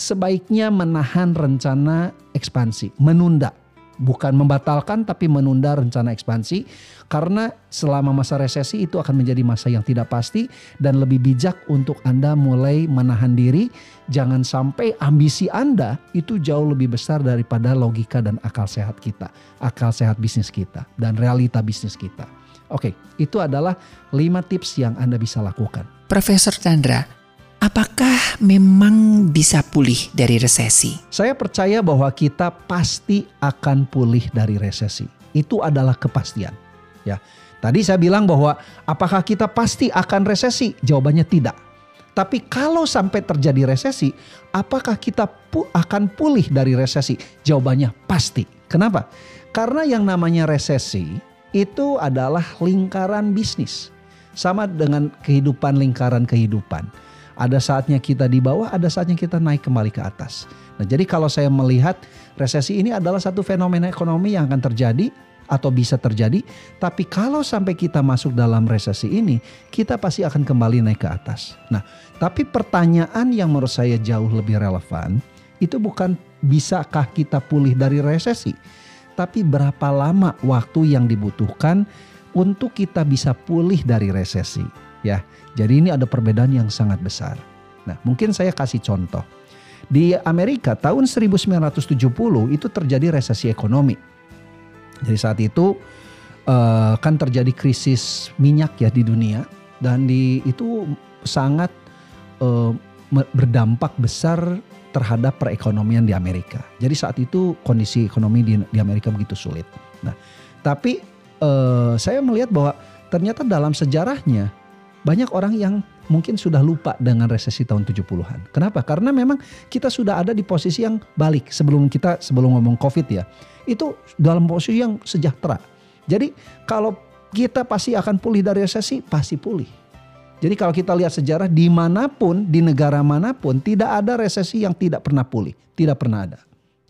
sebaiknya menahan rencana ekspansi, menunda. Bukan membatalkan tapi menunda rencana ekspansi karena selama masa resesi itu akan menjadi masa yang tidak pasti dan lebih bijak untuk Anda mulai menahan diri jangan sampai ambisi Anda itu jauh lebih besar daripada logika dan akal sehat kita, akal sehat bisnis kita dan realita bisnis kita. Oke, itu adalah 5 tips yang Anda bisa lakukan. Profesor Chandra, Apakah memang bisa pulih dari resesi? Saya percaya bahwa kita pasti akan pulih dari resesi. Itu adalah kepastian. Ya. Tadi saya bilang bahwa apakah kita pasti akan resesi? Jawabannya tidak. Tapi kalau sampai terjadi resesi, apakah kita pu akan pulih dari resesi? Jawabannya pasti. Kenapa? Karena yang namanya resesi itu adalah lingkaran bisnis. Sama dengan kehidupan lingkaran kehidupan ada saatnya kita di bawah, ada saatnya kita naik kembali ke atas. Nah, jadi kalau saya melihat resesi ini adalah satu fenomena ekonomi yang akan terjadi atau bisa terjadi, tapi kalau sampai kita masuk dalam resesi ini, kita pasti akan kembali naik ke atas. Nah, tapi pertanyaan yang menurut saya jauh lebih relevan itu bukan bisakah kita pulih dari resesi, tapi berapa lama waktu yang dibutuhkan untuk kita bisa pulih dari resesi, ya. Jadi ini ada perbedaan yang sangat besar. Nah, mungkin saya kasih contoh. Di Amerika tahun 1970 itu terjadi resesi ekonomi. Jadi saat itu uh, kan terjadi krisis minyak ya di dunia dan di itu sangat uh, berdampak besar terhadap perekonomian di Amerika. Jadi saat itu kondisi ekonomi di, Amerika begitu sulit. Nah, tapi uh, saya melihat bahwa ternyata dalam sejarahnya banyak orang yang mungkin sudah lupa dengan resesi tahun 70-an. Kenapa? Karena memang kita sudah ada di posisi yang balik sebelum kita sebelum ngomong Covid ya. Itu dalam posisi yang sejahtera. Jadi kalau kita pasti akan pulih dari resesi, pasti pulih. Jadi kalau kita lihat sejarah di mana pun, di negara mana pun tidak ada resesi yang tidak pernah pulih. Tidak pernah ada.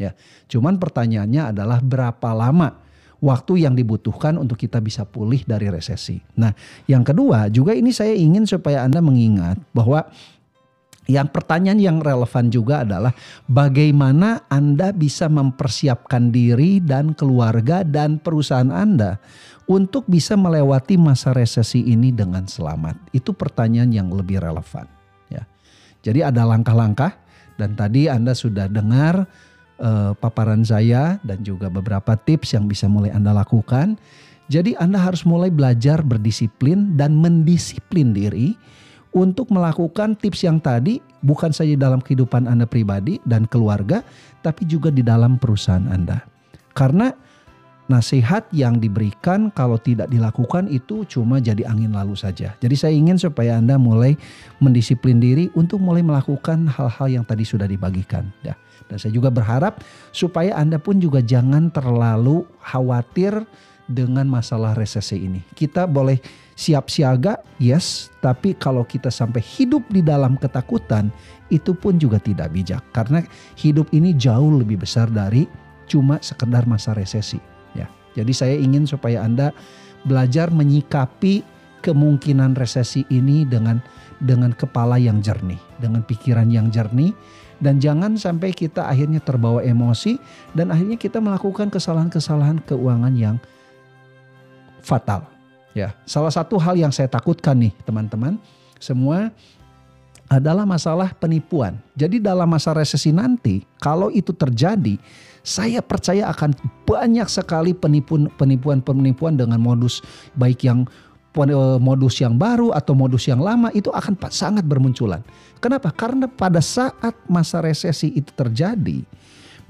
Ya, cuman pertanyaannya adalah berapa lama waktu yang dibutuhkan untuk kita bisa pulih dari resesi. Nah, yang kedua juga ini saya ingin supaya Anda mengingat bahwa yang pertanyaan yang relevan juga adalah bagaimana Anda bisa mempersiapkan diri dan keluarga dan perusahaan Anda untuk bisa melewati masa resesi ini dengan selamat. Itu pertanyaan yang lebih relevan ya. Jadi ada langkah-langkah dan tadi Anda sudah dengar uh, paparan saya dan juga beberapa tips yang bisa mulai Anda lakukan. Jadi Anda harus mulai belajar berdisiplin dan mendisiplin diri untuk melakukan tips yang tadi bukan saja dalam kehidupan Anda pribadi dan keluarga, tapi juga di dalam perusahaan Anda. Karena nasihat yang diberikan kalau tidak dilakukan itu cuma jadi angin lalu saja. Jadi saya ingin supaya Anda mulai mendisiplin diri untuk mulai melakukan hal-hal yang tadi sudah dibagikan. Ya. Dan saya juga berharap supaya Anda pun juga jangan terlalu khawatir dengan masalah resesi ini. Kita boleh siap siaga, yes, tapi kalau kita sampai hidup di dalam ketakutan, itu pun juga tidak bijak. Karena hidup ini jauh lebih besar dari cuma sekedar masa resesi. Ya, jadi saya ingin supaya Anda belajar menyikapi kemungkinan resesi ini dengan dengan kepala yang jernih, dengan pikiran yang jernih, dan jangan sampai kita akhirnya terbawa emosi dan akhirnya kita melakukan kesalahan-kesalahan keuangan yang fatal. Ya, salah satu hal yang saya takutkan nih teman-teman, semua adalah masalah penipuan. Jadi dalam masa resesi nanti, kalau itu terjadi, saya percaya akan banyak sekali penipuan-penipuan dengan modus baik yang modus yang baru atau modus yang lama itu akan sangat bermunculan. Kenapa? Karena pada saat masa resesi itu terjadi,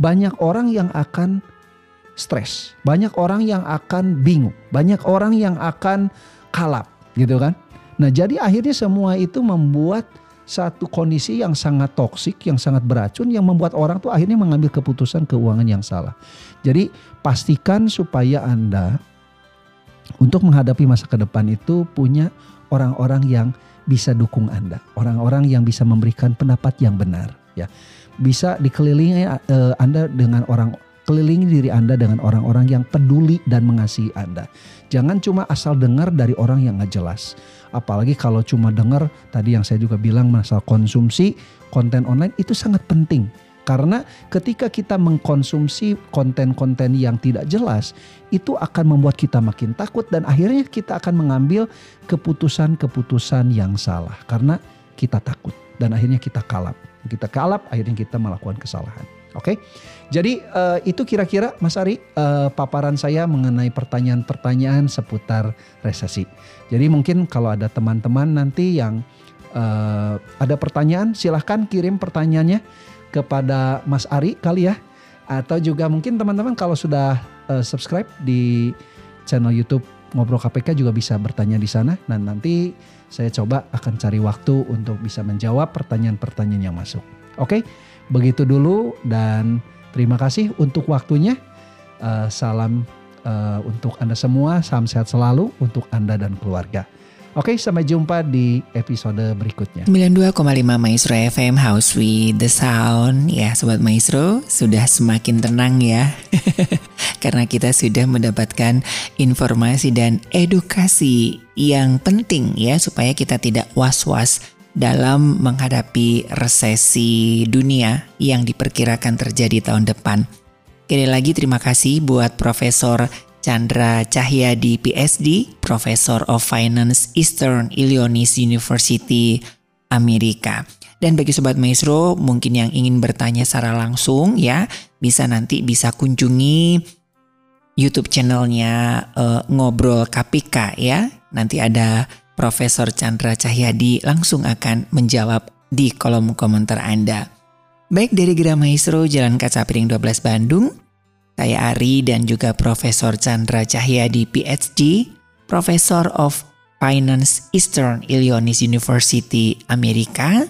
banyak orang yang akan stres, banyak orang yang akan bingung, banyak orang yang akan kalap, gitu kan? Nah, jadi akhirnya semua itu membuat satu kondisi yang sangat toksik, yang sangat beracun, yang membuat orang tuh akhirnya mengambil keputusan keuangan yang salah. Jadi pastikan supaya Anda untuk menghadapi masa ke depan itu punya orang-orang yang bisa dukung Anda, orang-orang yang bisa memberikan pendapat yang benar, ya. Bisa dikelilingi uh, Anda dengan orang kelilingi diri Anda dengan orang-orang yang peduli dan mengasihi Anda. Jangan cuma asal dengar dari orang yang nggak jelas. Apalagi kalau cuma dengar tadi yang saya juga bilang masalah konsumsi konten online itu sangat penting. Karena ketika kita mengkonsumsi konten-konten yang tidak jelas, itu akan membuat kita makin takut dan akhirnya kita akan mengambil keputusan-keputusan yang salah karena kita takut dan akhirnya kita kalap. Kita kalap, akhirnya kita melakukan kesalahan. Oke, jadi uh, itu kira-kira Mas Ari uh, paparan saya mengenai pertanyaan-pertanyaan seputar resesi. Jadi mungkin kalau ada teman-teman nanti yang uh, ada pertanyaan, silahkan kirim pertanyaannya kepada Mas Ari kali ya. Atau juga mungkin teman-teman kalau sudah uh, subscribe di channel YouTube Ngobrol KPK juga bisa bertanya di sana. Dan nanti saya coba akan cari waktu untuk bisa menjawab pertanyaan-pertanyaan yang masuk. Oke. Begitu dulu dan terima kasih untuk waktunya. Uh, salam uh, untuk Anda semua, salam sehat selalu untuk Anda dan keluarga. Oke, sampai jumpa di episode berikutnya. 92,5 Maestro FM House with the Sound. Ya, Sobat Maestro, sudah semakin tenang ya. Karena kita sudah mendapatkan informasi dan edukasi yang penting ya supaya kita tidak was-was dalam menghadapi resesi dunia yang diperkirakan terjadi tahun depan. Sekali lagi terima kasih buat Profesor Chandra Cahyadi PSD, Professor of Finance Eastern Illinois University, Amerika. Dan bagi Sobat Maestro mungkin yang ingin bertanya secara langsung ya, bisa nanti bisa kunjungi YouTube channelnya uh, Ngobrol KPK ya. Nanti ada Profesor Chandra Cahyadi langsung akan menjawab di kolom komentar Anda. Baik dari Gira Maestro Jalan Kaca Piring 12 Bandung, saya Ari dan juga Profesor Chandra Cahyadi PhD, Professor of Finance Eastern Illinois University Amerika,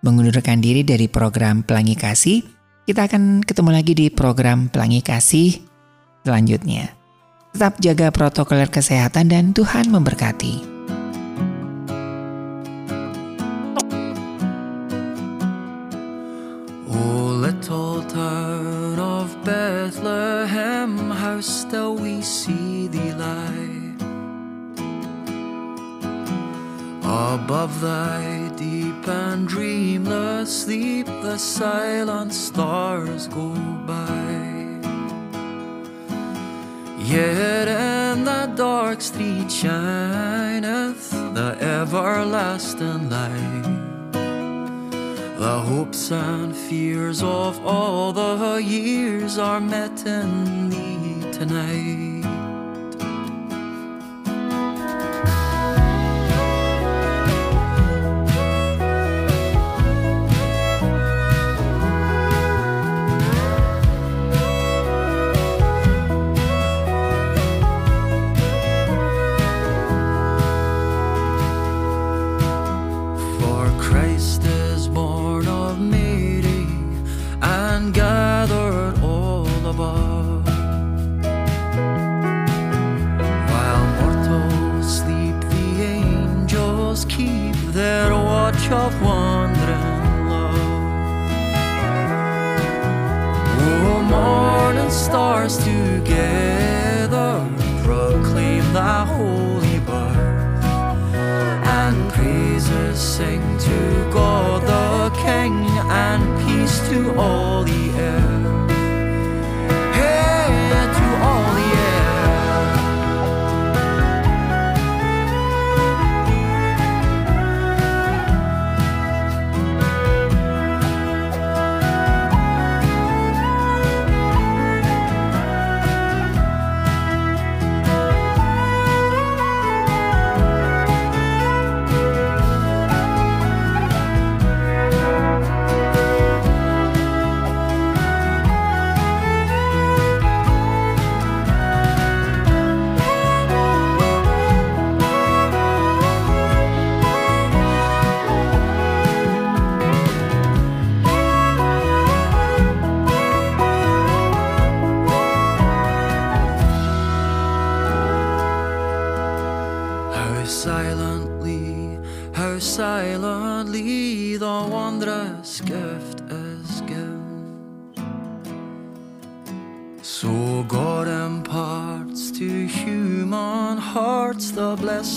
mengundurkan diri dari program Pelangi Kasih. Kita akan ketemu lagi di program Pelangi Kasih selanjutnya. Tetap jaga protokol kesehatan dan Tuhan memberkati. How still we see thee lie. Above thy deep and dreamless sleep, the silent stars go by. Yet in the dark street shineth the everlasting light. The hopes and fears of all the years are met in thee tonight.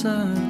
The